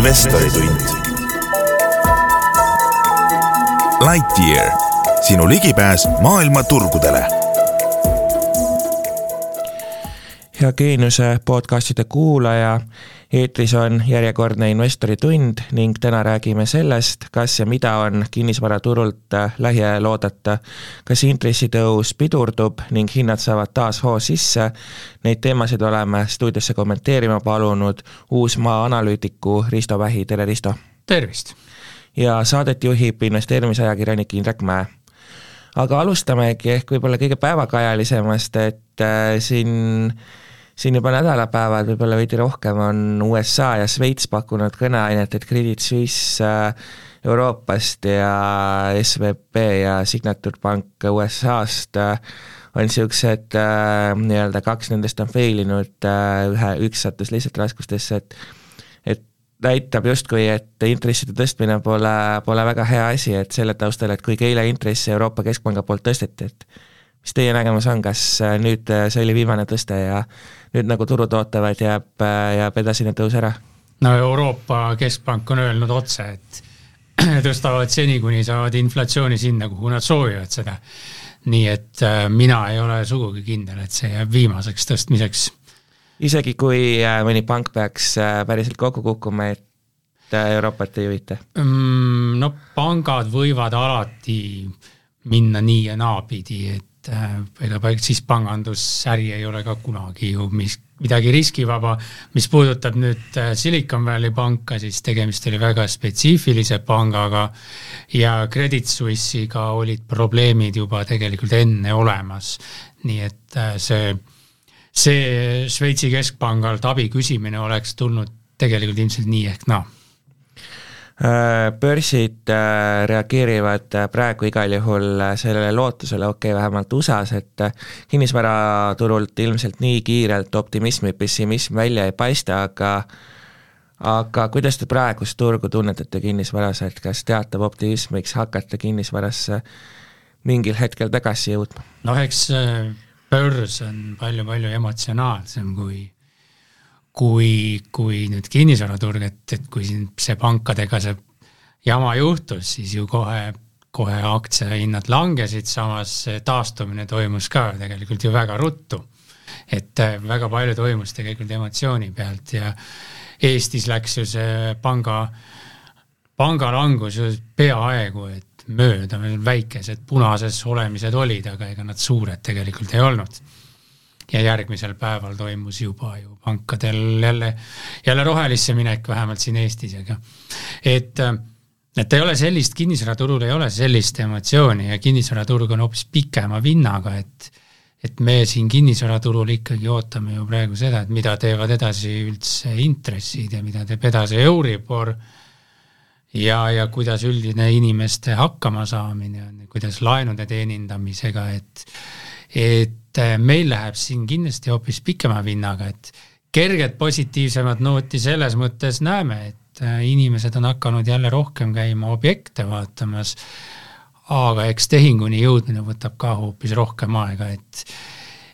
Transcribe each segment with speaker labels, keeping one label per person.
Speaker 1: investoritund. Lightyear, sinu ligipääs maailma turgudele.
Speaker 2: hea Geeniuse podcastide kuulaja eetris on järjekordne investoritund ning täna räägime sellest, kas ja mida on kinnisvaraturult lähiajal oodata. kas intressitõus pidurdub ning hinnad saavad taas hoo sisse? Neid teemasid oleme stuudiosse kommenteerima palunud Uusmaa analüütiku Risto Vähi, tere Risto!
Speaker 3: tervist!
Speaker 2: ja saadet juhib investeerimisajakirjanik Indrek Mäe aga alustamegi ehk võib-olla kõige päevakajalisemast, et äh, siin siin juba nädalapäevad, võib-olla veidi rohkem, on USA ja Šveits pakkunud kõneainet, et Credit Suisse äh, Euroopast ja SVB ja Signature Bank USA-st äh, on niisugused äh, nii-öelda kaks nendest on fail inud, ühe, üks sattus lihtsalt raskustesse, et et näitab justkui, et intresside tõstmine pole, pole väga hea asi, et selle taustal, et kuigi eile intresse Euroopa Keskpanga poolt tõsteti, et mis teie nägemus on, kas nüüd see oli viimane tõste ja nüüd nagu turud ootavad, jääb, jääb edasine tõus ära?
Speaker 3: no Euroopa Keskpank on öelnud otse, et tõstavad seni, kuni saavad inflatsiooni sinna, kuhu nad soovivad seda. nii et äh, mina ei ole sugugi kindel, et see jääb viimaseks tõstmiseks.
Speaker 2: isegi kui äh, mõni pank peaks äh, päriselt kokku kukkuma, et Euroopat ei juhita
Speaker 3: mm,? No pangad võivad alati minna nii ja naapidi, et äh, ega siis pangandusäri ei ole ka kunagi ju mis, midagi riskivaba. mis puudutab nüüd äh, Silicon Valley panka, siis tegemist oli väga spetsiifilise pangaga ja Credit Suisse'iga olid probleemid juba tegelikult enne olemas. nii et äh, see, see Šveitsi keskpangalt abi küsimine oleks tulnud tegelikult ilmselt nii ehk naa no
Speaker 2: Äh, börsid äh, reageerivad äh, praegu igal juhul sellele lootusele, okei okay,, vähemalt USA-s, et kinnisvaraturult ilmselt nii kiirelt optimism või pessimism välja ei paista, aga aga kuidas te praegust turgu tunnetate kinnisvaras, et kas teatav optimism võiks hakata kinnisvarasse mingil hetkel tagasi jõudma?
Speaker 3: noh, eks börs on palju-palju emotsionaalsem kui kui, kui nüüd kinnisvaraturg, et, et kui siin see pankadega see jama juhtus, siis ju kohe, kohe aktsiahinnad langesid, samas taastumine toimus ka tegelikult ju väga ruttu. et äh, väga palju toimus tegelikult emotsiooni pealt ja Eestis läks ju see panga, pangalangus ju peaaegu et mööda, väikesed punases olemised olid, aga ega nad suured tegelikult ei olnud ja järgmisel päeval toimus juba ju pankadel jälle, jälle rohelisse minek, vähemalt siin Eestis, aga et et ei ole sellist, kinnisvaraturul ei ole sellist emotsiooni ja kinnisvaraturg on hoopis pikema vinnaga, et et me siin kinnisvaraturul ikkagi ootame ju praegu seda, et mida teevad edasi üldse intressid ja mida teeb edasi Euribor ja, ja kuidas üldine inimeste hakkamasaamine on, kuidas laenude teenindamisega, et et äh, meil läheb siin kindlasti hoopis pikema vinnaga, et kerget positiivsemat nooti selles mõttes näeme, et äh, inimesed on hakanud jälle rohkem käima objekte vaatamas, aga eks tehinguni jõudmine võtab ka hoopis rohkem aega, et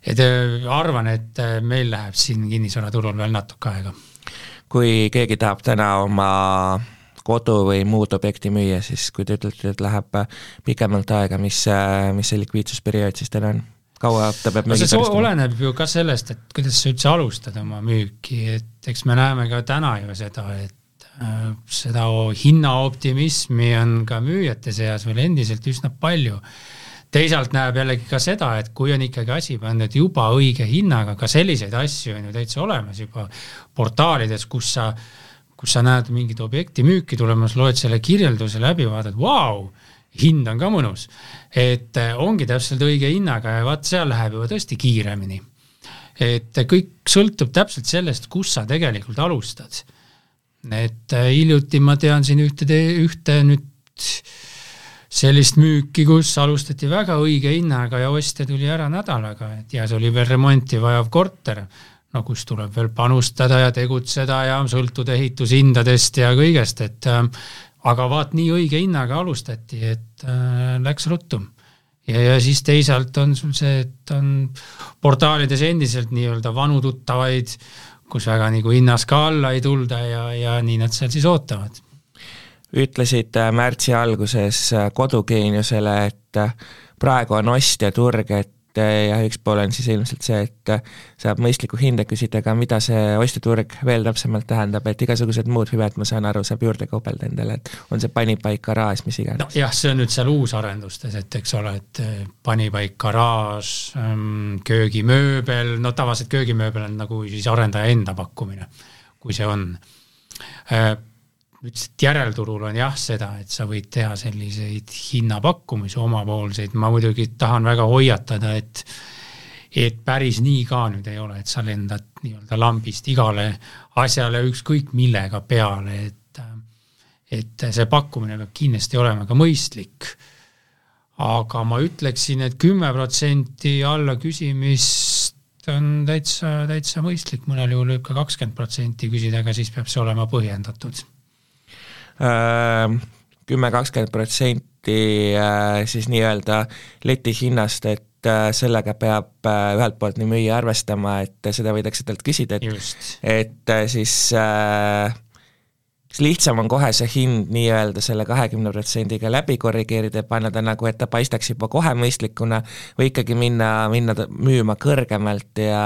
Speaker 3: et äh, arvan, et meil läheb siin kinnisvaraturul veel natuke aega.
Speaker 2: kui keegi tahab täna oma kodu või muud objekti müüa, siis kui te ütlete, et läheb pikemalt aega, mis, mis see likviidsusperiood siis teil on? Kaua ta peab
Speaker 3: no see oleneb ju ka sellest, et kuidas sa üldse alustad oma müüki, et eks me näeme ka täna ju seda, et äh, seda hinnaoptimismi on ka müüjate seas veel endiselt üsna palju. teisalt näeb jällegi ka seda, et kui on ikkagi asi pandud juba õige hinnaga, ka selliseid asju on ju täitsa olemas juba portaalides, kus sa, kus sa näed mingit objekti müüki tulemas, loed selle kirjelduse läbi, vaatad, vau, hind on ka mõnus. et äh, ongi täpselt õige hinnaga ja vaat seal läheb juba tõesti kiiremini. et kõik sõltub täpselt sellest, kus sa tegelikult alustad. et äh, hiljuti ma tean siin ühte, ühte nüüd sellist müüki, kus alustati väga õige hinnaga ja ostja tuli ära nädalaga, et ja see oli veel remonti vajav korter no kus tuleb veel panustada ja tegutseda ja sõltuda ehitushindadest ja kõigest, et äh, aga vaat nii õige hinnaga alustati, et äh, läks ruttu. ja, ja siis teisalt on sul see, et on portaalides endiselt nii-öelda vanu tuttavaid kus väga nagu hinnas ka alla ei tulda ja, ja nii nad seal siis ootavad.
Speaker 2: ütlesid äh, märtsi alguses äh, Kodugeeniusele, et äh, praegu on ostjaturg, et ja üks pool on siis ilmselt see, et saab mõistlikku hinda küsida, aga mida see ostjaturg veel täpsemalt tähendab, et igasugused muud hüved, ma saan aru, saab juurde kaubelda endale, et on see panipaik, garaaž, mis iganes.
Speaker 3: nojah, see on nüüd seal uusarendustes, et eks ole, et panipaik, garaaž, ähm, köögimööbel, no tavaliselt köögimööbel on nagu siis arendaja enda pakkumine, kui see on ütles, et järelturul on jah seda, et sa võid teha selliseid hinnapakkumisi omapoolseid, ma muidugi tahan väga hoiatada, et et päris nii ka nüüd ei ole, et sa lendad nii-öelda lambist igale asjale ükskõik millega peale, et et see pakkumine peab kindlasti olema ka mõistlik. aga ma ütleksin et, et kümme protsenti alla küsimist on täitsa, täitsa mõistlik, mõnel juhul võib ka kakskümmend protsenti küsida, aga siis peab see olema põhjendatud
Speaker 2: kümme, kakskümmend protsenti äh, siis nii-öelda leti hinnast, et äh, sellega peab ühelt poolt nii müüja arvestama, et seda võidakse talt küsida, et
Speaker 3: Just.
Speaker 2: et siis äh, lihtsam on kohe see hind nii-öelda selle kahekümne protsendiga läbi korrigeerida ja panna ta nagu, et ta paistaks juba kohe mõistlikuna või ikkagi minna, minna müüma kõrgemalt ja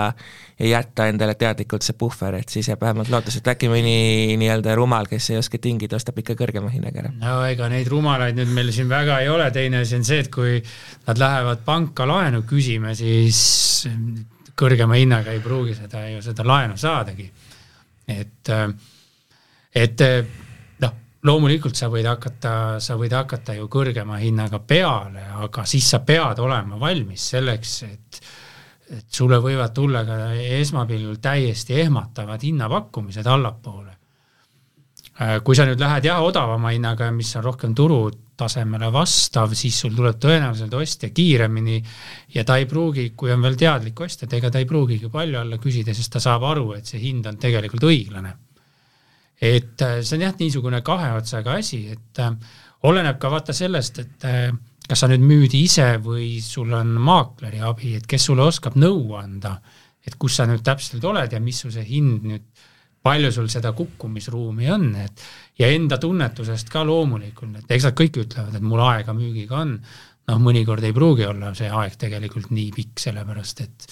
Speaker 2: ja jätta endale teadlikult see puhver, et siis jääb vähemalt lootus, et äkki mõni nii-öelda rumal, kes ei oska tingida, ostab ikka kõrgema hinnaga ära.
Speaker 3: no ega neid rumalaid nüüd meil siin väga ei ole, teine asi on see, et kui nad lähevad panka laenu küsima, siis kõrgema hinnaga ei pruugi seda ju, seda laenu saadagi. et äh, et eh, noh, loomulikult sa võid hakata, sa võid hakata ju kõrgema hinnaga peale, aga siis sa pead olema valmis selleks, et et sulle võivad tulla ka esmapilgul täiesti ehmatavad hinnapakkumised allapoole. Eh, kui sa nüüd lähed jah, odavama hinnaga, mis on rohkem turutasemele vastav, siis sul tuleb tõenäoliselt ostja kiiremini ja ta ei pruugi, kui on veel teadlik ostja, et ega ta ei pruugigi palju alla küsida, sest ta saab aru, et see hind on tegelikult õiglane et äh, see on jah, niisugune kahe otsaga asi, et äh, oleneb ka vaata sellest, et äh, kas sa nüüd müüd ise või sul on maakleri abi, et kes sulle oskab nõu anda, et kus sa nüüd täpselt oled ja mis sul see hind nüüd, palju sul seda kukkumisruumi on, et ja enda tunnetusest ka loomulikult, et eks nad kõik ütlevad, et mul aega müügiga on, noh, mõnikord ei pruugi olla see aeg tegelikult nii pikk, sellepärast et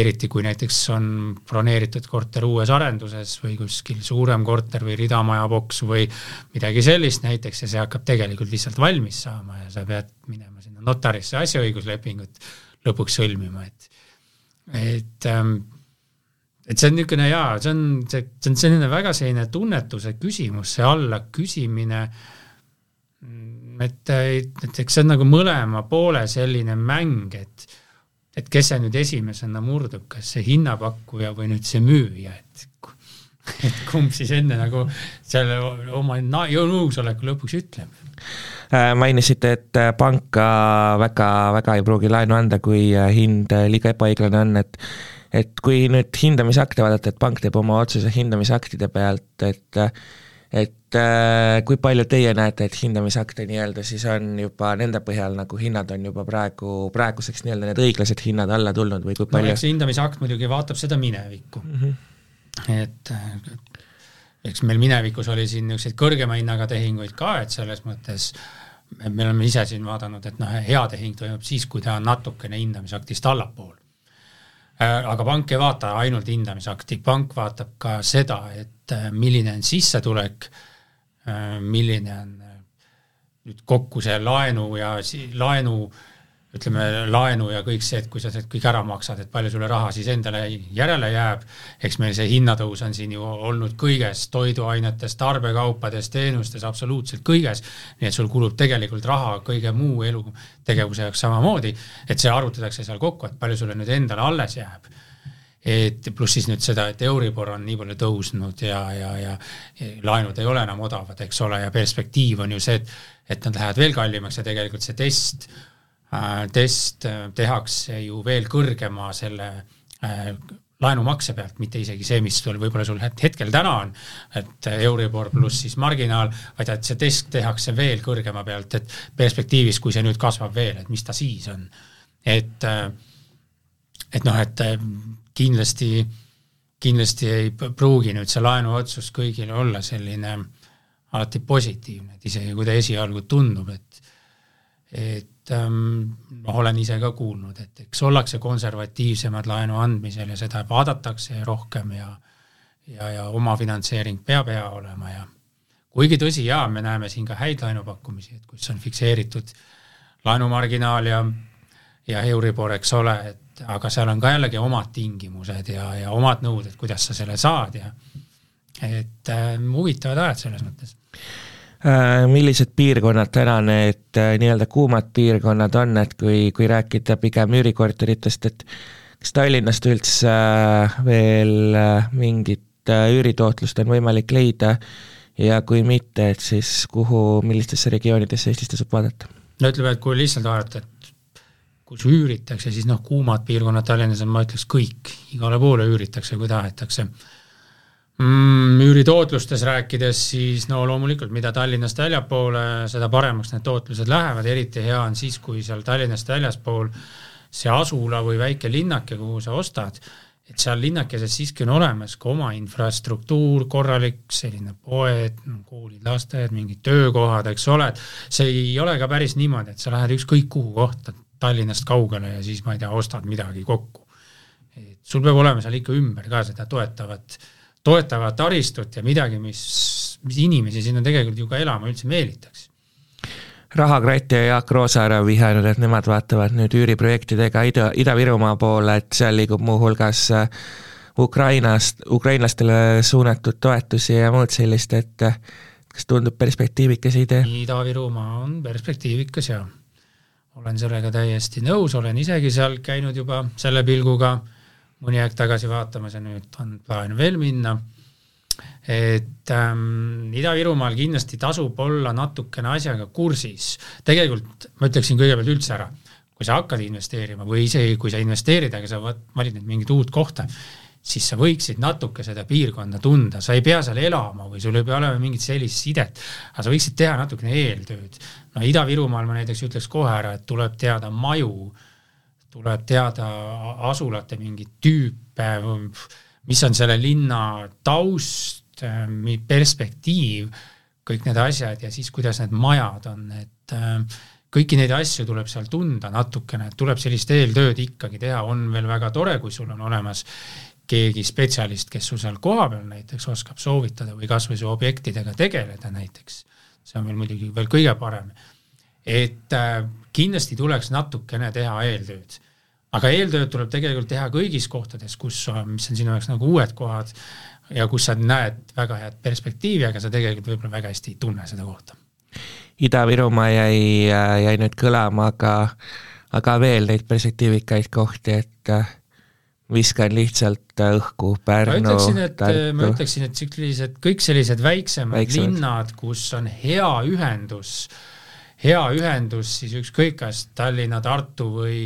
Speaker 3: eriti kui näiteks on broneeritud korter uues arenduses või kuskil suurem korter või ridamajaboks või midagi sellist näiteks ja see hakkab tegelikult lihtsalt valmis saama ja sa pead minema sinna notarisse asjaõiguslepingut lõpuks sõlmima, et et ähm, et see on niisugune jaa, see on, see, see on selline väga selline tunnetuse küsimus, see alla küsimine äh, et, et eks see on nagu mõlema poole selline mäng, et et kes see nüüd esimesena murdub, kas see hinnapakkuja või nüüd see müüja, et et kumb siis enne nagu selle oma nõusoleku lõpuks ütleb?
Speaker 2: Äh, mainisite, et panka väga, väga ei pruugi laenu anda, kui hind liiga ebaõiglane on, et et kui nüüd hindamisakte vaadata, et pank teeb oma otsuse hindamisaktide pealt, et et äh, kui palju teie näete, et hindamisakte nii-öelda siis on juba nende põhjal nagu hinnad on juba praegu, praeguseks nii-öelda need õiglased hinnad alla tulnud või kui palju no,?
Speaker 3: eks hindamisakt muidugi vaatab seda minevikku mm. -hmm. et äh, eks meil minevikus oli siin niisuguseid kõrgema hinnaga tehinguid ka, et selles mõttes me oleme ise siin vaadanud, et noh, hea tehing toimub siis, kui ta on natukene hindamisaktist allapool aga pank ei vaata ainult hindamisakti, pank vaatab ka seda, et äh, milline on sissetulek, äh, milline on nüüd kokku see laenu ja laenu ütleme, laenu ja kõik see, et kui sa sealt kõik ära maksad, et palju sulle raha siis endale järele jääb, eks meil see hinnatõus on siin ju olnud kõiges, toiduainetes, tarbekaupadest, teenustes, absoluutselt kõiges, nii et sul kulub tegelikult raha kõige muu elutegevuse jaoks samamoodi, et see arvutatakse seal kokku, et palju sulle nüüd endale alles jääb. Et pluss siis nüüd seda, et Euribor on nii palju tõusnud ja, ja, ja laenud ei ole enam odavad, eks ole, ja perspektiiv on ju see, et et nad lähevad veel kallimaks ja tegelikult see test test äh, tehakse ju veel kõrgema selle äh, laenumakse pealt, mitte isegi see, mis sul võib-olla sul hetkel täna on, et Euribor pluss siis marginaal, vaid et see test tehakse veel kõrgema pealt, et perspektiivis, kui see nüüd kasvab veel, et mis ta siis on. et, et noh, et kindlasti kindlasti ei pruugi nüüd see laenuotsus kõigile olla selline alati positiivne, et isegi kui ta esialgu tundub, et et ähm, noh, olen ise ka kuulnud, et eks ollakse konservatiivsemad laenu andmisel ja seda vaadatakse rohkem ja ja, ja omafinantseering peab hea olema ja kuigi tõsi, jaa, me näeme siin ka häid laenupakkumisi, et kus on fikseeritud laenumarginaal ja ja Euribor, eks ole, et aga seal on ka jällegi omad tingimused ja, ja omad nõuded, kuidas sa selle saad ja et äh, huvitavad ajad selles mõttes.
Speaker 2: Millised piirkonnad täna need äh, nii-öelda kuumad piirkonnad on, et kui, kui rääkida pigem üürikorteritest, et kas Tallinnast üldse äh, veel äh, mingit äh, üüritootlust on võimalik leida? Ja kui mitte, et siis kuhu, millistesse regioonidesse Eestis tasub vaadata?
Speaker 3: no ütleme, et kui lihtsalt vaadata, et kus üüritakse, siis noh, kuumad piirkonnad Tallinnas on, ma ütleks, kõik, igale poole üüritakse, kui tahetakse mm,. üüritootlustest rääkides, siis no loomulikult, mida Tallinnast väljapoole, seda paremaks need tootlused lähevad, eriti hea on siis, kui seal Tallinnast väljaspool see asula või väike linnake, kuhu sa ostad, et seal linnakeses siiski on olemas ka oma infrastruktuur, korralik selline poed, koolid, lasteaiad, mingid töökohad, eks ole, et see ei ole ka päris niimoodi, et sa lähed ükskõik kuhu kohta, Tallinnast kaugele ja siis ma ei tea, ostad midagi kokku. et sul peab olema seal ikka ümber ka seda toetavat, toetavat taristut ja midagi, mis, mis inimesi sinna tegelikult ju ka elama üldse meelitaks.
Speaker 2: rahakratt ja Jaak Roosaar on vihjanud, et nemad vaatavad nüüd üüriprojektidega Ida, Ida-Virumaa poole, et seal liigub muuhulgas äh, Ukrainast, ukrainlastele suunatud toetusi ja muud sellist, et äh, kas tundub perspektiivikas idee?
Speaker 3: Ida-Virumaa on perspektiivikas ja olen sellega täiesti nõus, olen isegi seal käinud juba selle pilguga mõni aeg tagasi vaatamas ja nüüd on plaan veel minna. et ähm, Ida-Virumaal kindlasti tasub olla natukene asjaga kursis. tegelikult ma ütleksin kõigepealt üldse ära, kui sa hakkad investeerima või isegi kui sa investeerid, aga sa valid nüüd mingit uut kohta, siis sa võiksid natuke seda piirkonda tunda, sa ei pea seal elama või sul ei pea olema mingit sellist sidet, aga sa võiksid teha natukene eeltööd. no Ida-Virumaal ma näiteks ütleks kohe ära, et tuleb teada maju, tuleb teada asulate mingeid tüüpe, mis on selle linna taust, perspektiiv, kõik need asjad ja siis, kuidas need majad on, et äh, kõiki neid asju tuleb seal tunda natukene, tuleb sellist eeltööd ikkagi teha, on veel väga tore, kui sul on olemas keegi spetsialist, kes sul seal kohapeal näiteks oskab soovitada või kas või su objektidega tegeleda näiteks, see on veel muidugi veel kõige parem. et äh, kindlasti tuleks natukene teha eeltööd. aga eeltööd tuleb tegelikult teha kõigis kohtades, kus, mis on sinu jaoks nagu uued kohad ja kus sa näed väga head perspektiivi, aga sa tegelikult võib-olla väga hästi ei tunne seda kohta.
Speaker 2: Ida-Virumaa jäi, jäi nüüd kõlama, aga, aga veel neid perspektiivikaid kohti, et äh, viskan lihtsalt õhku Pärnu,
Speaker 3: ma ütleksin, et ma ütleksin, et sellised, kõik sellised väiksemad, väiksemad linnad, kus on hea ühendus, hea ühendus siis ükskõik kas Tallinna, Tartu või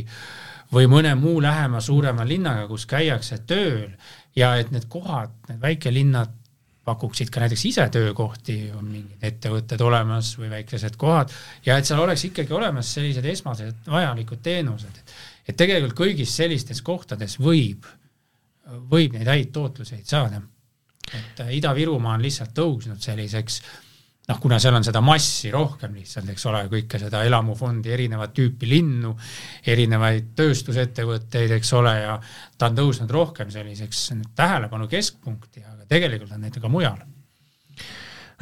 Speaker 3: või mõne muu lähema suurema linnaga, kus käiakse tööl ja et need kohad, need väikelinnad pakuksid ka näiteks ise töökohti, on mingid ettevõtted olemas või väikesed kohad ja et seal oleks ikkagi olemas sellised esmased vajalikud teenused et tegelikult kõigis sellistes kohtades võib, võib neid häid tootluseid saada. et äh, Ida-Virumaa on lihtsalt tõusnud selliseks noh, kuna seal on seda massi rohkem lihtsalt, eks ole, kõike seda elamufondi, erinevat tüüpi linnu, erinevaid tööstusettevõtteid, eks ole, ja ta on tõusnud rohkem selliseks tähelepanu keskpunkti, aga tegelikult on neid ka mujal.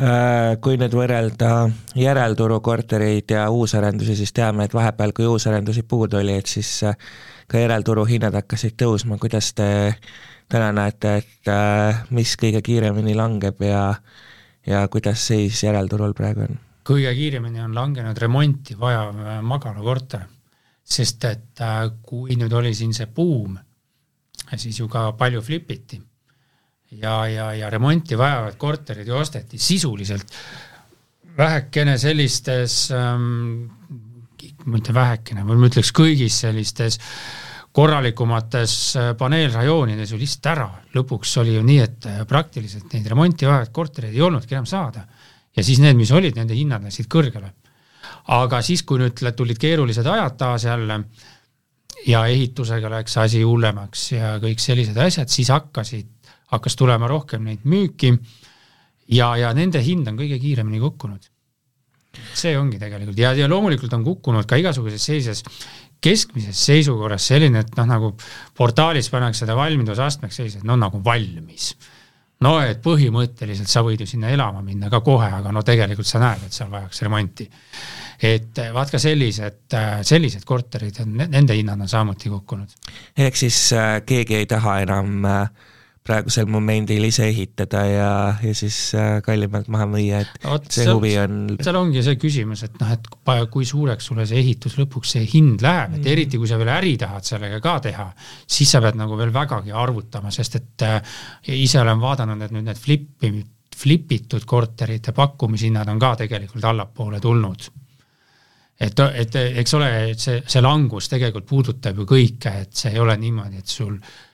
Speaker 2: Äh, kui nüüd võrrelda järelturu kortereid ja uusarendusi, siis teame, et vahepeal, kui uusarendusi puudu oli, et siis äh, ka järelturu hinnad hakkasid tõusma, kuidas te täna näete, et äh, mis kõige kiiremini langeb ja, ja kuidas seis järelturul praegu on?
Speaker 3: kõige kiiremini on langenud remonti vajav magalakorter, sest et kui nüüd oli siin see buum, siis ju ka palju flipiti. Ja, ja, ja remonti vajavad korterid ju osteti sisuliselt. Vähekene sellistes ähm,, ütlen vähekene, ma ütleks kõigis sellistes korralikumates äh, paneelrajoonides ju lihtsalt ära. lõpuks oli ju nii, et äh, praktiliselt neid remonti vajavaid kortereid ei olnudki enam saada. ja siis need, mis olid, nende hinnad läksid kõrgele. aga siis, kui nüüd tulid keerulised ajad taas jälle ja ehitusega läks asi hullemaks ja kõik sellised asjad, siis hakkasid hakkas tulema rohkem neid müüki ja, ja nende hind on kõige kiiremini kukkunud. see ongi tegelikult ja, ja loomulikult on kukkunud ka igasuguses sellises keskmises seisukorras selline, et noh, nagu portaalis pannakse seda valmidusastmeks sellised, no nagu valmis no et põhimõtteliselt sa võid ju sinna elama minna ka kohe, aga no tegelikult sa näed, et seal vajaks remonti. et vaat ka sellised, sellised korterid nende hinnad on samuti kukkunud.
Speaker 2: ehk siis äh, keegi ei taha enam äh, praegusel momendil ise ehitada ja, ja siis äh, kallimalt maha müüa, et Oot, see seal, huvi on.
Speaker 3: seal ongi see küsimus, et noh, et kui suureks sulle see ehitus lõpuks see hind läheb, et mm. eriti kui sa veel äri tahad sellega ka teha, siis sa pead nagu veel vägagi arvutama, sest et äh, ise olen vaadanud, et nüüd need flipi, flipitud korterite pakkumishinnad on ka tegelikult allapoole tulnud et, et eks ole, see, see langus tegelikult puudutab ju kõike, et see ei ole niimoodi, et sul Äh,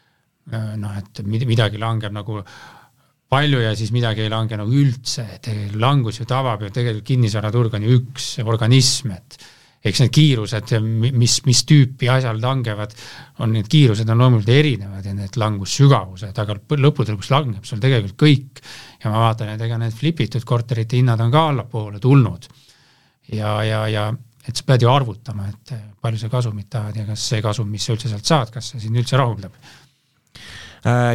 Speaker 3: noh, et midagi langeb nagu palju ja siis midagi ei lange nagu üldse, et langus ju tabab ju tegelikult kinnisvaraturg on ju üks organism, et eks need kiirused, mis, mis tüüpi asjal langevad, on need kiirused on loomulikult erinevad ja need langussügavused, aga lõppude lõpuks langeb sul tegelikult kõik. ja ma vaatan, et ega need flipitud korterite hinnad on ka allapoole tulnud. ja, ja, ja et sa pead ju arvutama, et palju sa kasumit tahad ja kas see kasum, mis sa üldse sealt saad, kas see sind üldse rahuldab
Speaker 2: Äh,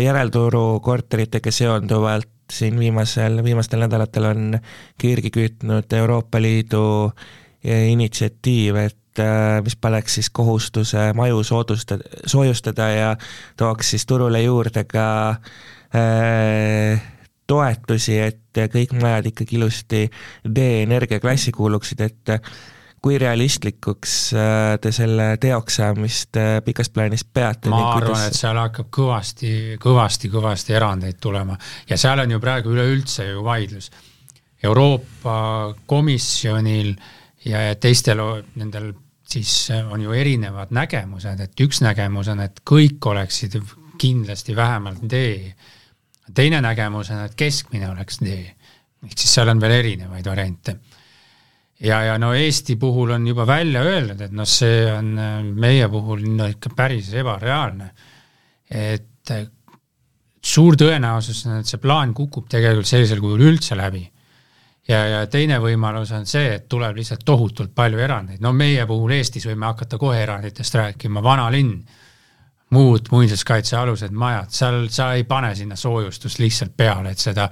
Speaker 2: järelturu korteritega seonduvalt siin viimasel, viimastel nädalatel on kirgi kütnud Euroopa Liidu äh, initsiatiiv, et äh, mis paneks siis kohustuse maju soodustada, soojustada ja tooks siis turule juurde ka äh, toetusi, et kõik majad ikkagi ilusti D-energia klassi kuuluksid, et kui realistlikuks äh, te selle teoks saamist äh, pikas plaanis peate?
Speaker 3: ma arvan kuidas..., et seal hakkab kõvasti, kõvasti, kõvasti erandeid tulema ja seal on ju praegu üleüldse ju vaidlus. Euroopa Komisjonil ja teistel nendel siis on ju erinevad nägemused, et üks nägemus on, et kõik oleksid kindlasti vähemalt D. teine nägemus on, et keskmine oleks D. ehk siis seal on veel erinevaid variante ja, ja no Eesti puhul on juba välja öeldud, et noh, see on äh, meie puhul no ikka päris ebareaalne. et äh, suur tõenäosus on, et see plaan kukub tegelikult sellisel kujul üldse läbi. ja, ja teine võimalus on see, et tuleb lihtsalt tohutult palju erandeid, no meie puhul Eestis võime hakata kohe eranditest rääkima, vanalinn, muud muinsuskaitsealused majad, seal sa ei pane sinna soojustust lihtsalt peale, et seda,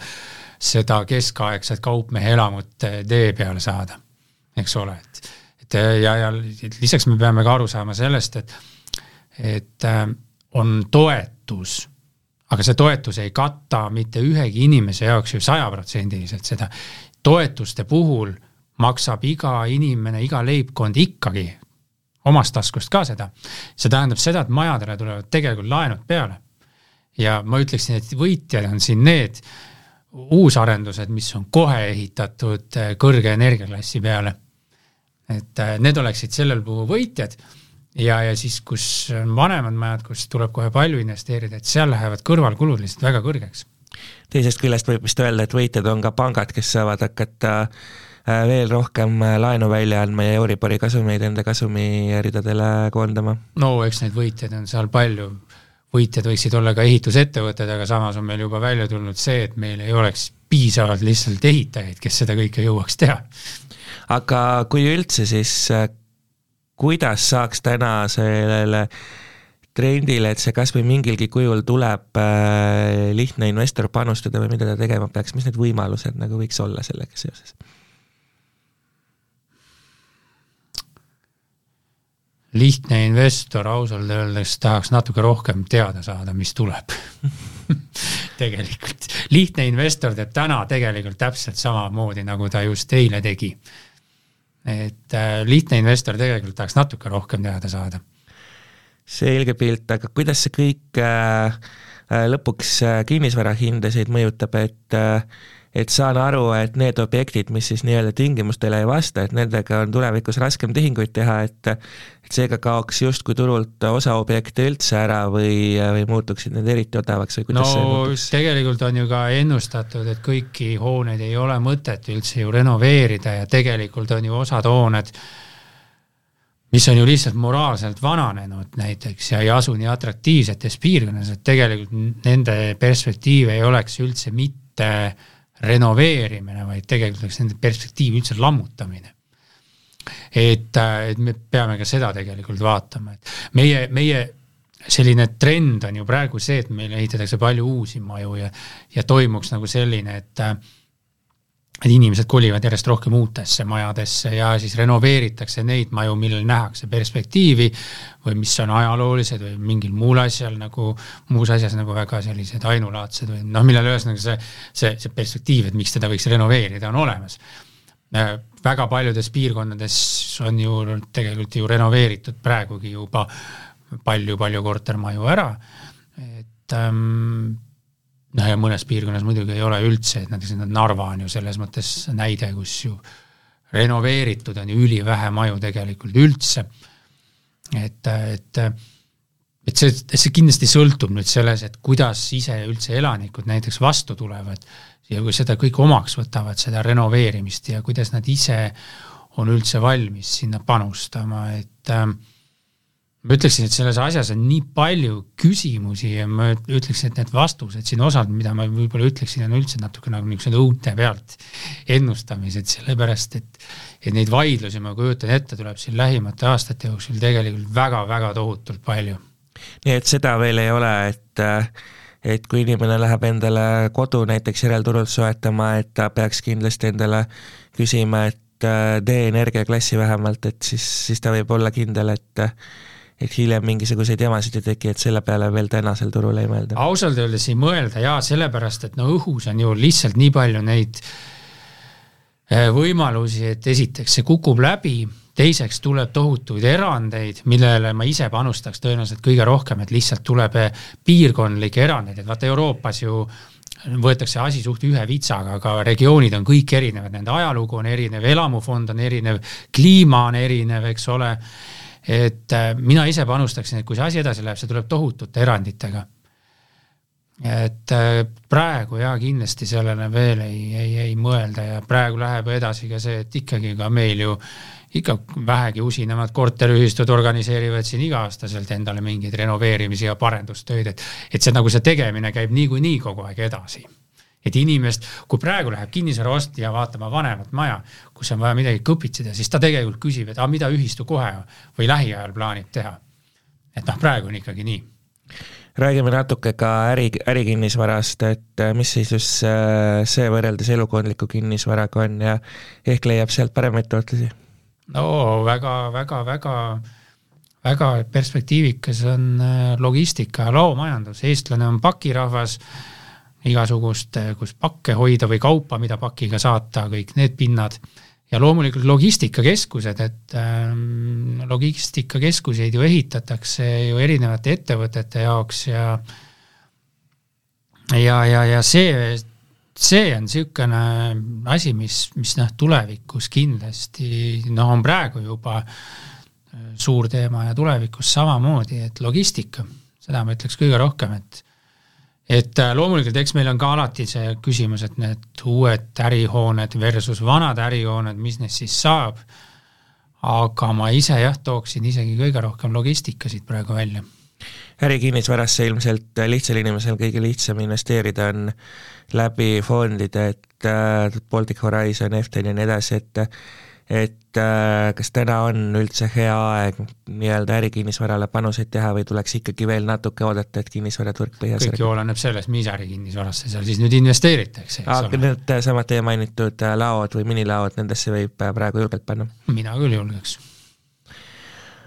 Speaker 3: seda keskaegset kaupmehe elamut tee peale saada eks ole, et, et ja, ja lisaks me peame ka aru saama sellest, et, et äh, on toetus, aga see toetus ei kata mitte ühegi inimese jaoks ju sajaprotsendiliselt seda. toetuste puhul maksab iga inimene, iga leibkond ikkagi omast taskust ka seda. see tähendab seda, et majadele tulevad tegelikult laenud peale. ja ma ütleksin, et võitjad on siin need uusarendused, mis on kohe ehitatud äh, kõrge energiaklassi peale et äh, need oleksid sellel puhul võitjad ja, ja siis, kus on vanemad majad, kus tuleb kohe palju investeerida, et seal lähevad kõrvalkulud lihtsalt väga kõrgeks.
Speaker 2: teisest küljest võib vist öelda, et võitjad on ka pangad, kes saavad hakata äh, veel rohkem äh, laenu välja andma ja Euribori kasumeid enda kasumiridadele koondama?
Speaker 3: no eks neid võitjaid on seal palju, võitjad võiksid olla ka ehitusettevõtted, aga samas on meil juba välja tulnud see, et meil ei oleks piisavalt lihtsalt ehitajaid, kes seda kõike jõuaks teha
Speaker 2: aga kui üldse, siis äh, kuidas saaks täna sellele trendile, et see kas või mingilgi kujul tuleb äh, lihtne investor panustada või mida ta tegema peaks, mis need võimalused nagu võiks olla sellega seoses?
Speaker 3: lihtne investor ausalt öeldes tahaks natuke rohkem teada saada, mis tuleb. Tegelikult, lihtne investor teeb täna tegelikult täpselt samamoodi, nagu ta just eile tegi et äh, lihtne investor tegelikult tahaks natuke rohkem teada saada.
Speaker 2: selge pilt, aga kuidas see kõik äh, äh lõpuks äh, kinnisvara hindasid mõjutab, et et saan aru, et need objektid, mis siis nii-öelda tingimustele ei vasta, et nendega on tulevikus raskem tehinguid teha, et et seega kaoks justkui turult osa objekte üldse ära või, või muutuksid need eriti odavaks või kuidas
Speaker 3: no,
Speaker 2: see muutuks?
Speaker 3: tegelikult on ju ka ennustatud, et kõiki hooneid ei ole mõtet üldse ju renoveerida ja tegelikult on ju osad hooned mis on ju lihtsalt moraalselt vananenud näiteks ja ei asu nii atraktiivsetes piirkondades, et tegelikult nende perspektiiv ei oleks üldse mitte renoveerimine, vaid tegelikult oleks nende perspektiiv üldse lammutamine. et, et me peame ka seda tegelikult vaatama, et meie, meie selline trend on ju praegu see, et meil ehitatakse palju uusi maju ja, ja toimuks nagu selline, et et inimesed kolivad järjest rohkem uutesse majadesse ja siis renoveeritakse neid maju, millel nähakse perspektiivi või mis on ajaloolised või mingil muul asjal nagu, muus asjas nagu väga sellised ainulaadsed või noh, millel ühesõnaga see, see, see perspektiiv, et miks teda võiks renoveerida, on olemas. Äh, väga paljudes piirkondades on ju tegelikult ju renoveeritud praegugi juba palju-palju kortermaju ära, et ähm, noh, ja mõnes piirkonnas muidugi ei ole üldse, et näiteks Narva on ju selles mõttes näide, kus ju renoveeritud on ju ülivähe maju tegelikult üldse. et, et, et see, see kindlasti sõltub nüüd selles, et kuidas ise üldse elanikud näiteks vastu tulevad ja kui seda kõik omaks võtavad, seda renoveerimist ja kuidas nad ise on üldse valmis sinna panustama, et äh, ma ütleksin, et selles asjas on nii palju küsimusi ja ma ütleksin, et need vastused siin osad, mida ma võib-olla ütleksin, on üldse natuke nagu niisugused õunte pealt ennustamised, sellepärast et et neid vaidlusi, ma kujutan ette, tuleb siin lähimate aastate jooksul tegelikult väga-väga tohutult palju.
Speaker 2: nii et seda veel ei ole, et et kui inimene läheb endale kodu näiteks järelturult soetama, et ta peaks kindlasti endale küsima, et tee energiaklassi vähemalt, et siis, siis ta võib olla kindel, et et hiljem mingisuguseid jamasid ei teki, et selle peale veel tänasel turul ei mõelda?
Speaker 3: ausalt öeldes ei mõelda jaa, sellepärast et no õhus on ju lihtsalt nii palju neid eh, võimalusi, et esiteks see kukub läbi, teiseks tuleb tohutuid erandeid, millele ma ise panustaks tõenäoliselt kõige rohkem, et lihtsalt tuleb eh, piirkondlikke erandeid, et vaata Euroopas ju võetakse asi suht ühe vitsaga, aga regioonid on kõik erinevad, nende ajalugu on erinev, elamufond on erinev, kliima on erinev, eks ole et äh, mina ise panustaksin, et kui see asi edasi läheb, see tuleb tohutute eranditega. et äh, praegu jaa, kindlasti sellele veel ei, ei, ei mõelda ja praegu läheb edasi ka see, et ikkagi ka meil ju ikka vähegi usinamad korteriühistud organiseerivad siin iga-aastaselt endale mingeid renoveerimisi ja parendustöid, et et see nagu see tegemine käib niikuinii kogu aeg edasi et inimest, kui praegu läheb kinnisvaraostja vaatama vanemat maja, kus on vaja midagi kõpitseda, siis ta tegelikult küsib, et aga mida ühistu kohe või lähiajal plaanib teha. et noh, praegu on ikkagi nii.
Speaker 2: räägime natuke ka äri, ärikinnisvarast, et äh, mis seisus äh, see võrreldes elukondliku kinnisvaraga on ja ehk leiab sealt paremaid tootlusi?
Speaker 3: no väga, väga, väga väga perspektiivikas on äh, logistika ja laomajandus, eestlane on pakirahvas igasugust, eh, kus pakke hoida või kaupa, mida pakiga saata, kõik need pinnad. ja loomulikult logistikakeskused, et ähm, logistikakeskuseid ju ehitatakse ju erinevate ettevõtete jaoks ja ja, ja, ja see, see on niisugune asi, mis, mis noh, tulevikus kindlasti noh, on praegu juba äh, suur teema ja tulevikus samamoodi, et logistika, seda ma ütleks kõige rohkem, et et äh, loomulikult, eks meil on ka alati see küsimus, et need uued ärihooned versus vanad ärihooned, mis neist siis saab, aga ma ise jah, tooksin isegi kõige rohkem logistika siit praegu välja.
Speaker 2: ärikinnisvarasse ilmselt lihtsal inimesel kõige lihtsam investeerida on läbi fondide, et äh, Baltic Horizon, Eften ja nii edasi, et et äh, kas täna on üldse hea aeg nii-öelda ärikinnisvarale panuseid teha või tuleks ikkagi veel natuke oodata, et kinnisvaraturg põhjas
Speaker 3: kõik ju oleneb sellest, mis ärikinnisvarasse seal siis nüüd investeeritakse,
Speaker 2: eks ole. needsamad teie mainitud äh, laod või minilaod, nendesse võib äh, praegu julgelt panna?
Speaker 3: mina küll julgeks.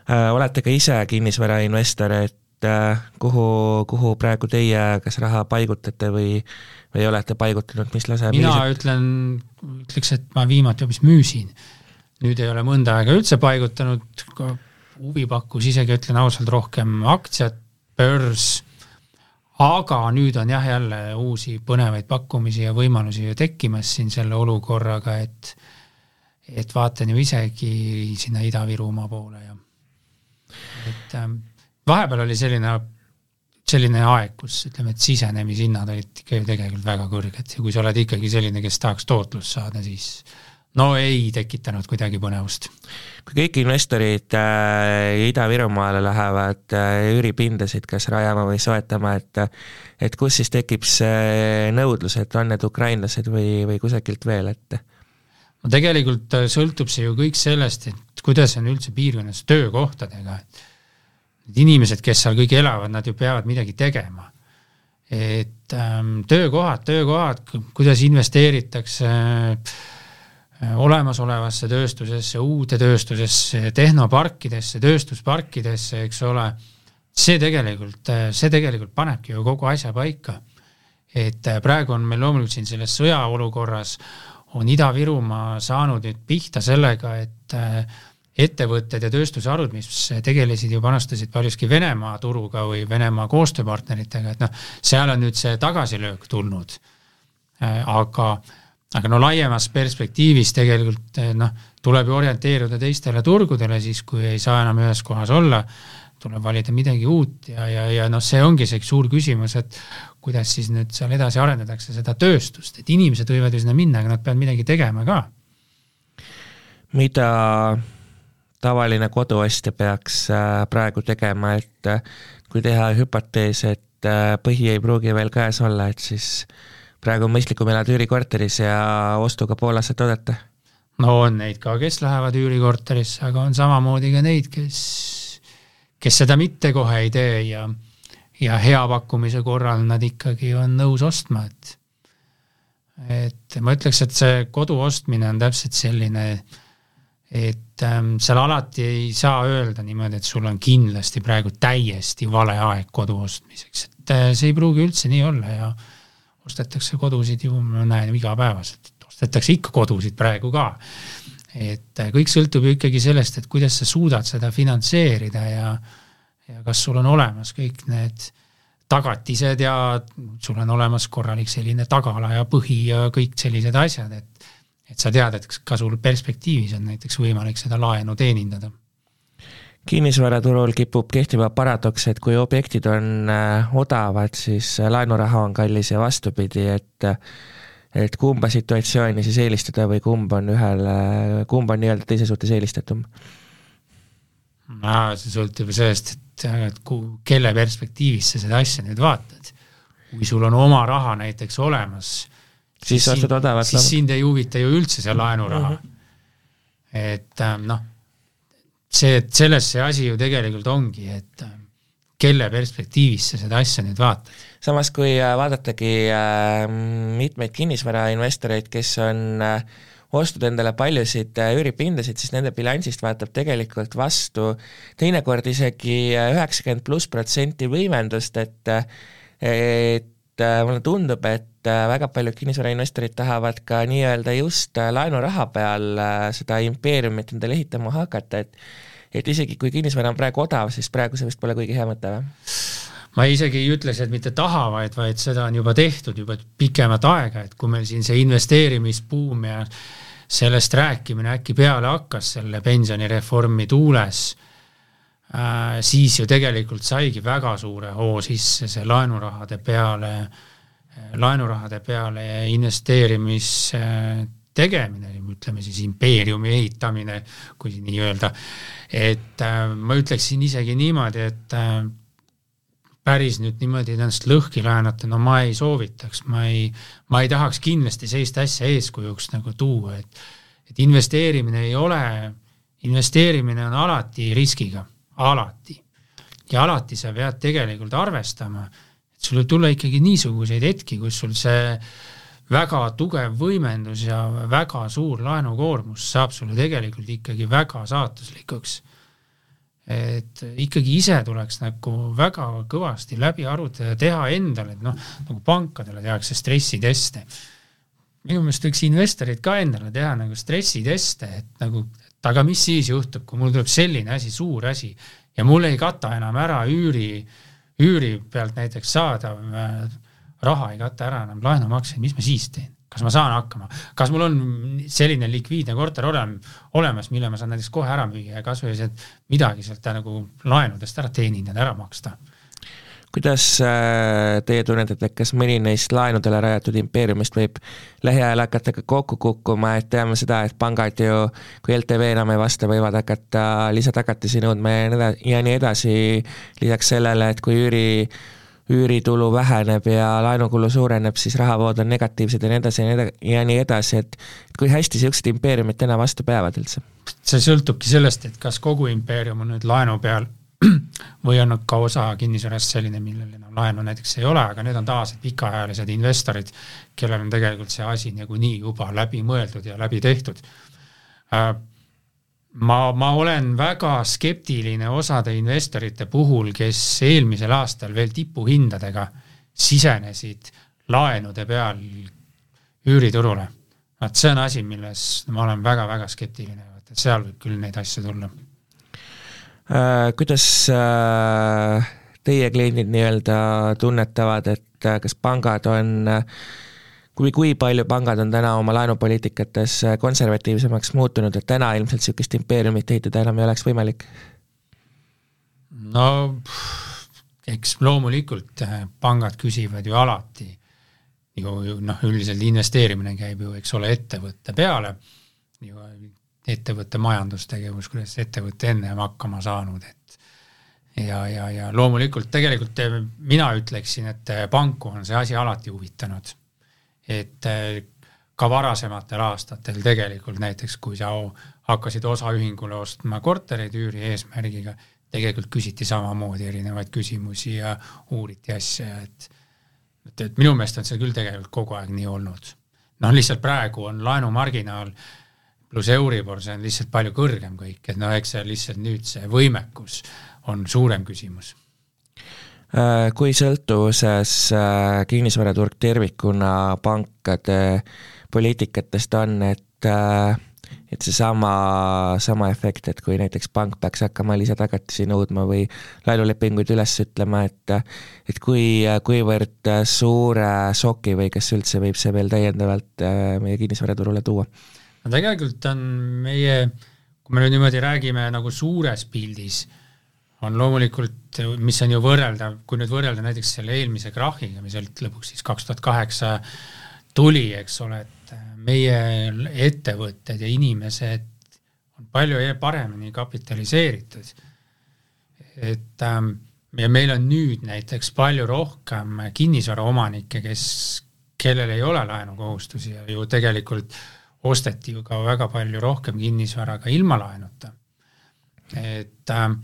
Speaker 2: olete ka ise kinnisvarainvestor, et kuhu, kuhu praegu teie kas raha paigutate või, või olete paigutanud, mis laseb
Speaker 3: mina millised... ütlen, ütleks, et ma viimati hoopis müüsin nüüd ei ole mõnda aega üldse paigutanud, huvi pakkus isegi, ütlen ausalt, rohkem aktsiad, börs, aga nüüd on jah, jälle uusi põnevaid pakkumisi ja võimalusi ju tekkimas siin selle olukorraga, et et vaatan ju isegi sinna Ida-Virumaa poole ja et ähm, vahepeal oli selline, selline aeg, kus ütleme, et sisenemishinnad olid ikka ju tegelikult väga kõrged ja kui sa oled ikkagi selline, kes tahaks tootlust saada, siis no ei tekitanud kuidagi põnevust.
Speaker 2: kui kõik investorid äh, Ida-Virumaale lähevad äh, üüripindasid kas rajama või soetama, et et kus siis tekib see nõudlus, et on need ukrainlased või, või kusagilt veel, et
Speaker 3: no tegelikult äh, sõltub see ju kõik sellest, et kuidas on üldse piirkonnas töökohtadega, et need inimesed, kes seal kõik elavad, nad ju peavad midagi tegema. et ähm, töökohad, töökohad, kuidas investeeritakse äh, Äh, olemasolevasse tööstusesse, uude tööstusesse, tehnoparkidesse, tööstusparkidesse, eks ole, see tegelikult, äh, see tegelikult panebki ju kogu asja paika. et äh, praegu on meil loomulikult siin selles sõjaolukorras on Ida-Virumaa saanud nüüd pihta sellega, et ettevõtted ja tööstusharud, mis tegelesid ja panustasid paljuski Venemaa turuga või Venemaa koostööpartneritega, et noh, seal on nüüd see tagasilöök tulnud. aga aga no laiemas perspektiivis tegelikult eh, noh, tuleb ju orienteeruda teistele turgudele siis, kui ei saa enam ühes kohas olla, tuleb valida midagi uut ja, ja, ja noh, see ongi see suur küsimus, et kuidas siis nüüd seal edasi arendatakse seda tööstust, et inimesed võivad ju sinna minna, aga nad peavad midagi tegema ka.
Speaker 2: mida tavaline koduostja peaks äh, praegu tegema, et äh, kui teha hüpotees, et äh, põhi ei pruugi veel käes olla, et siis äh, praegu on mõistlikum elada üürikorteris ja ostuga pool aastat oodata?
Speaker 3: no on neid ka, kes lähevad üürikorterisse, aga on samamoodi ka neid, kes, kes seda mitte kohe ei tee ja, ja hea pakkumise korral nad ikkagi on nõus ostma, et et ma ütleks, et see kodu ostmine on täpselt selline, et ähm, seal alati ei saa öelda niimoodi, et sul on kindlasti praegu täiesti vale aeg kodu ostmiseks, et äh, see ei pruugi üldse nii olla ja äh, ostetakse kodusid ju, ma näen igapäevaselt, ostetakse ikka kodusid praegu ka. et äh, kõik sõltub ju ikkagi sellest, et kuidas sa suudad seda finantseerida ja ja kas sul on olemas kõik need tagatised ja sul on olemas korralik selline tagala ja põhi ja kõik sellised asjad, et et sa tead, et ka sul perspektiivis on näiteks võimalik seda laenu teenindada
Speaker 2: kinnisvaraturul kipub kehtima paradoks, et kui objektid on äh, odavad, siis äh, laenuraha on kallis ja vastupidi, et äh, et kumba situatsiooni siis eelistada või kumb on ühele, kumb on nii-öelda teise suhtes eelistatum?
Speaker 3: see sõltub ju sellest, et, et ku-, kelle perspektiivist sa seda asja nüüd vaatad. kui sul on oma raha näiteks olemas,
Speaker 2: siis ostad odavat.
Speaker 3: siis sind ei huvita ju üldse see laenuraha mm. -hmm. et ähm, noh see, et selles see asi ju tegelikult ongi, et äh, kelle perspektiivist sa seda asja nüüd vaatad.
Speaker 2: samas, kui äh, vaadatagi äh, mitmeid kinnisvarainvestoreid, kes on ostnud endale paljusid üüripindasid, siis nende bilansist vaatab tegelikult vastu teinekord isegi üheksakümmend pluss protsenti võimendust, et et mulle tundub, et väga paljud kinnisvarainvestorid tahavad ka nii-öelda just laenuraha peal seda impeeriumit endale ehitama hakata, et et isegi kui kinnisvara on praegu odav, siis praegu see vist pole kuigi hea mõte või?
Speaker 3: ma isegi ei ütleks, et mitte tahavad, vaid seda on juba tehtud juba pikemat aega, et kui meil siin see investeerimisbuum ja sellest rääkimine äkki peale hakkas selle pensionireformi tuules äh,, siis ju tegelikult saigi väga suure hoo sisse see laenurahade peale, laenurahade peale investeerimis tegemine, ütleme siis impeeriumi ehitamine, kui nii öelda, et äh, ma ütleksin isegi niimoodi, et äh, päris nüüd niimoodi ennast lõhki läänata, no ma ei soovitaks, ma ei, ma ei tahaks kindlasti sellist asja eeskujuks nagu tuua, et et investeerimine ei ole, investeerimine on alati riskiga, alati. ja alati sa pead tegelikult arvestama, et sul võib tulla ikkagi niisuguseid hetki, kus sul see äh, väga tugev võimendus ja väga suur laenukoormus saab sulle tegelikult ikkagi väga saatuslikuks. et ikkagi ise tuleks nagu väga kõvasti läbi arutada ja teha endale, et noh, nagu pankadele tehakse stressiteste. minu meelest võiks investorid ka endale teha nagu stressiteste, et nagu, et aga mis siis juhtub, kui mul tuleb selline asi, suur asi ja mul ei kata enam ära üüri, üüri pealt näiteks saadav äh, raha ei kata ära enam laenumakseid, mis ma siis teen? kas ma saan hakkama, kas mul on selline likviidne korter olem-, olemas, mille ma saan näiteks kohe ära müüa ja kasvõi sealt midagi sealt nagu laenudest ära teenindada, ära maksta?
Speaker 2: kuidas äh, teie tunnete, et kas mõni neist laenudele rajatud impeeriumist võib lähiajal hakata ka kokku kukkuma, et teame seda, et pangad ju, kui LTV enam ei vasta, võivad hakata lisatagatisi nõudma ja nii edasi, lisaks sellele, et kui üüri üüritulu väheneb ja laenukulu suureneb, siis rahavood on negatiivsed ja nii edasi ja nii edasi ja nii edasi, et kui hästi niisugused impeeriumid täna vastu peavad üldse?
Speaker 3: see sõltubki sellest, et kas kogu impeerium on nüüd laenu peal või on ka osa kinnisvarast selline, millel enam laenu näiteks ei ole, aga need on tavaliselt pikaajalised investorid, kellel on tegelikult see asi nagunii juba läbi mõeldud ja läbi tehtud äh, ma, ma olen väga skeptiline osade investorite puhul, kes eelmisel aastal veel tipuhindadega sisenesid laenude peal üüriturule. vaat see on asi, milles ma olen väga-väga skeptiline, et seal võib küll neid asju tulla
Speaker 2: äh,. Kuidas äh, teie kliendid nii-öelda tunnetavad, et äh, kas pangad on äh, kui, kui palju pangad on täna oma laenupoliitikates äh, konservatiivsemaks muutunud, et täna ilmselt niisugust impeeriumit ehitada enam ei oleks võimalik?
Speaker 3: no eks loomulikult äh, pangad küsivad ju alati, ju noh, üldiselt investeerimine käib ju, eks ole, ettevõtte peale, ju ettevõtte majandustegevus, kuidas ettevõte ennem hakkama saanud, et ja, ja, ja loomulikult tegelikult äh, mina ütleksin, et panku on see asi alati huvitanud et äh, ka varasematel aastatel tegelikult näiteks, kui sa hakkasid osaühingule ostma kortereid üüri eesmärgiga, tegelikult küsiti samamoodi erinevaid küsimusi ja uuriti asja, et et, et minu meelest on see küll tegelikult kogu aeg nii olnud. noh, lihtsalt praegu on laenumarginaal pluss Euribor, see on lihtsalt palju kõrgem kõik, et noh, eks see lihtsalt nüüd see võimekus on suurem küsimus
Speaker 2: kui sõltuvuses äh, kinnisvaraturg tervikuna pankade poliitikatest on, et äh, et seesama, sama efekt, et kui näiteks pank peaks hakkama lisatagatisi nõudma või laenulepinguid üles ütlema, et et kui, kuivõrd suure šoki või kas üldse võib see veel täiendavalt meie kinnisvaraturule tuua?
Speaker 3: no tegelikult on meie, kui me nüüd niimoodi räägime nagu suures pildis, on loomulikult, mis on ju võrreldav, kui nüüd võrrelda näiteks selle eelmise krahhiga, mis sealt lõpuks siis kaks tuhat kaheksa tuli, eks ole, et meie ettevõtted ja inimesed on palju paremini kapitaliseeritud. et ähm, ja meil on nüüd näiteks palju rohkem kinnisvaraomanikke, kes, kellel ei ole laenukohustusi ja ju tegelikult osteti ju ka väga palju rohkem kinnisvara ka ilma laenuta. et ähm,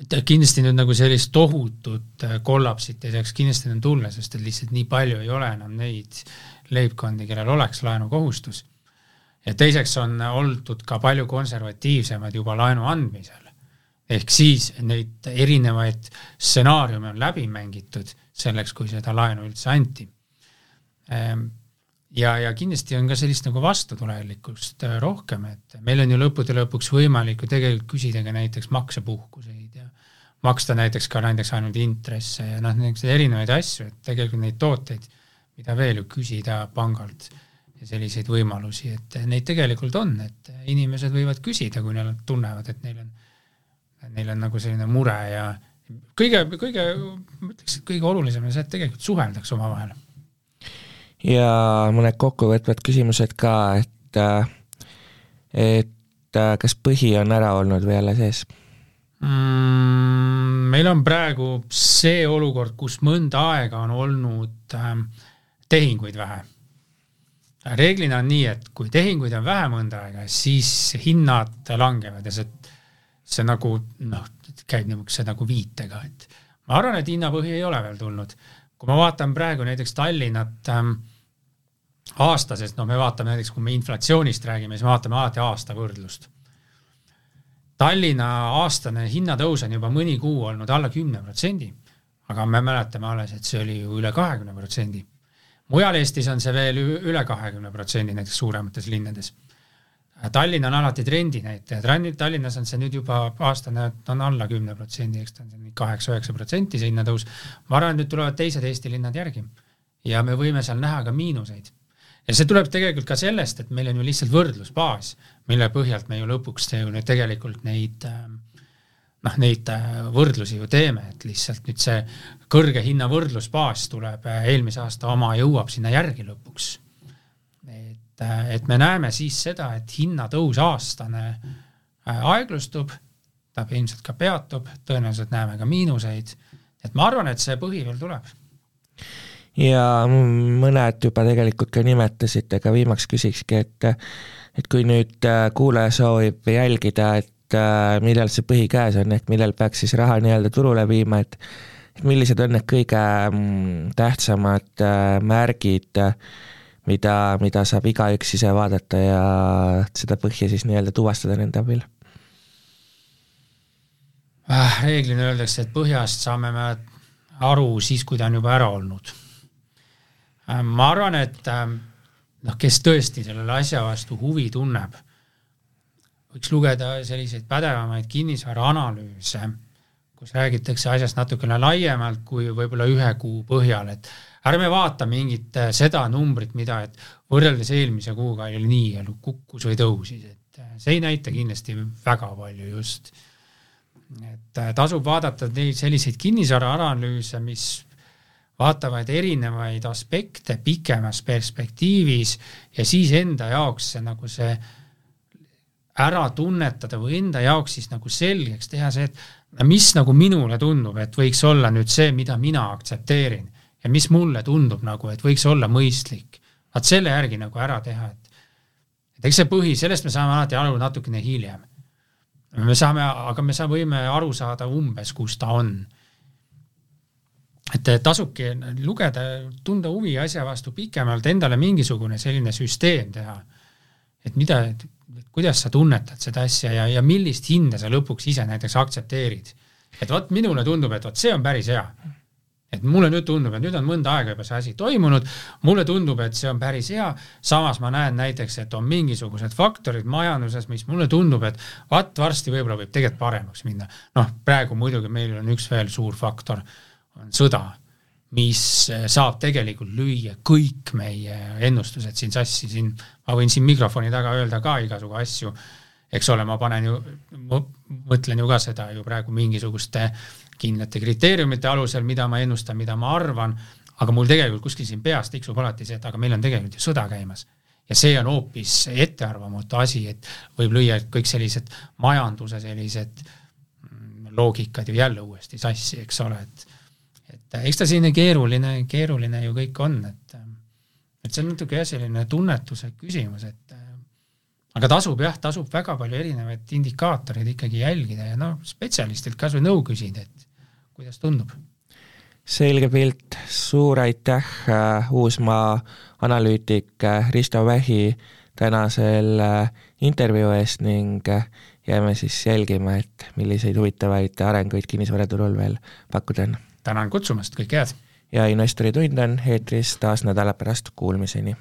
Speaker 3: et kindlasti nüüd nagu sellist tohutut äh, kollapsit ei saaks kindlasti enam tulla, sest et lihtsalt nii palju ei ole enam neid leibkondi, kellel oleks laenukohustus. ja teiseks on oldud ka palju konservatiivsemad juba laenu andmisel. ehk siis neid erinevaid stsenaariume on läbi mängitud selleks, kui seda laenu üldse anti. Ehm, ja, ja kindlasti on ka sellist nagu vastutulelikkust äh, rohkem, et meil on ju lõppude lõpuks võimalik ju tegelikult küsida ka näiteks maksepuhkuseid ja maksta näiteks ka näiteks ainult intresse ja noh, niisuguseid erinevaid asju, et tegelikult neid tooteid, mida veel ju küsida pangalt ja selliseid võimalusi, et neid tegelikult on, et inimesed võivad küsida, kui nad tunnevad, et neil on, neil on nagu selline mure ja kõige, kõige, ma ütleks, et kõige olulisem on see, et tegelikult suheldakse omavahel.
Speaker 2: ja mõned kokkuvõtvad küsimused ka, et, et kas põhi on ära olnud või alles ees
Speaker 3: mm,? meil on praegu see olukord, kus mõnda aega on olnud ähm, tehinguid vähe. reeglina on nii, et kui tehinguid on vähe mõnda aega, siis hinnad langevad ja see, see nagu noh, käib niisuguse nagu viitega, et ma arvan, et hinnapõhi ei ole veel tulnud. kui ma vaatan praegu näiteks Tallinnat ähm, aastasest, no me vaatame näiteks, kui me inflatsioonist räägime, siis me vaatame alati aasta võrdlust Tallinna aastane hinnatõus on juba mõni kuu olnud alla kümne protsendi, aga me mäletame alles, et see oli ju üle kahekümne protsendi. mujal Eestis on see veel üle kahekümne protsendi, näiteks suuremates linnades. Tallinn on alati trendinäitaja, Tallinnas on see nüüd juba aastane, on alla kümne protsendi, eks ta on nii kaheksa-üheksa protsenti see hinnatõus. ma arvan, et nüüd tulevad teised Eesti linnad järgi ja me võime seal näha ka miinuseid ja see tuleb tegelikult ka sellest, et meil on ju lihtsalt võrdlusbaas, mille põhjalt me ju lõpuks ju tegelikult neid äh, noh, neid võrdlusi ju teeme, et lihtsalt nüüd see kõrge hinna võrdlusbaas tuleb eelmise aasta oma, jõuab sinna järgi lõpuks. et, et me näeme siis seda, et hinnatõus aastane aeglustub, ta ilmselt ka peatub, tõenäoliselt näeme ka miinuseid, et ma arvan, et see põhi veel tuleb
Speaker 2: ja mõned juba tegelikult ka nimetasite, aga viimaks küsikski, et et kui nüüd äh, kuulaja soovib jälgida, et äh, millal see põhi käes on, ehk millal peaks siis raha nii-öelda turule viima, et et millised on need kõige mm, tähtsamad äh, märgid, mida, mida saab igaüks ise vaadata ja seda põhja siis nii-öelda tuvastada nende abil?
Speaker 3: reeglina öeldakse, et põhjast saame me aru siis, kui ta on juba ära olnud ma arvan, et ähm, noh, kes tõesti sellele asja vastu huvi tunneb, võiks lugeda selliseid pädevamaid kinnisvaraanalüüse, kus räägitakse asjast natukene laiemalt kui võib-olla ühe kuu põhjal, et ärme vaata mingit äh, seda numbrit, mida, et võrreldes eelmise kuuga oli nii ja kukkus või tõusis, et äh, see ei näita kindlasti väga palju just. et tasub vaadata neid selliseid kinnisvaraanalüüse, mis vaatavad erinevaid aspekte pikemas perspektiivis ja siis enda jaoks see nagu see ära tunnetada või enda jaoks siis nagu selgeks teha see, et mis nagu minule tundub, et võiks olla nüüd see, mida mina aktsepteerin ja mis mulle tundub nagu, et võiks olla mõistlik. vaat selle järgi nagu ära teha, et et eks see põhi, sellest me saame alati aru natukene hiljem. me saame, aga me saame, võime aru saada umbes, kus ta on et tasubki lugeda, tunda huvi asja vastu pikemalt, endale mingisugune selline süsteem teha. et mida, kuidas sa tunnetad seda asja ja, ja millist hinda sa lõpuks ise näiteks aktsepteerid. et vot minule tundub, et vot see on päris hea. et mulle nüüd tundub, et nüüd on mõnda aega juba see asi toimunud, mulle tundub, et see on päris hea, samas ma näen näiteks, et on mingisugused faktorid majanduses, mis mulle tundub, et vaat varsti võib-olla võib tegelikult paremaks minna. noh, praegu muidugi meil on üks veel suur faktor on sõda, mis saab tegelikult lüüa kõik meie ennustused siin sassi, siin ma võin siin mikrofoni taga öelda ka igasugu asju, eks ole, ma panen ju, mõtlen ju ka seda ju praegu mingisuguste kindlate kriteeriumite alusel, mida ma ennustan, mida ma arvan, aga mul tegelikult kuskil siin peas tiksub alati see, et aga meil on tegelikult ju sõda käimas. Ja see on hoopis ettearvamatu asi, et võib lüüa kõik sellised majanduse sellised mm, loogikad ju jälle uuesti sassi, eks ole, et et eks ta selline keeruline, keeruline ju kõik on, et et see on natuke jah, selline tunnetuse küsimus, et aga tasub jah, tasub väga palju erinevaid indikaatoreid ikkagi jälgida ja noh, spetsialistilt kas või nõu küsida, et kuidas tundub.
Speaker 2: selge pilt, suur aitäh Uusmaa analüütik Risto Vähi tänasel intervjuu eest ning jääme siis jälgima, et milliseid huvitavaid arenguid kinnisvaraturul veel pakkuda on
Speaker 3: tänan kutsumast, kõike head!
Speaker 2: ja Investori tund on eetris taas nädala pärast, kuulmiseni!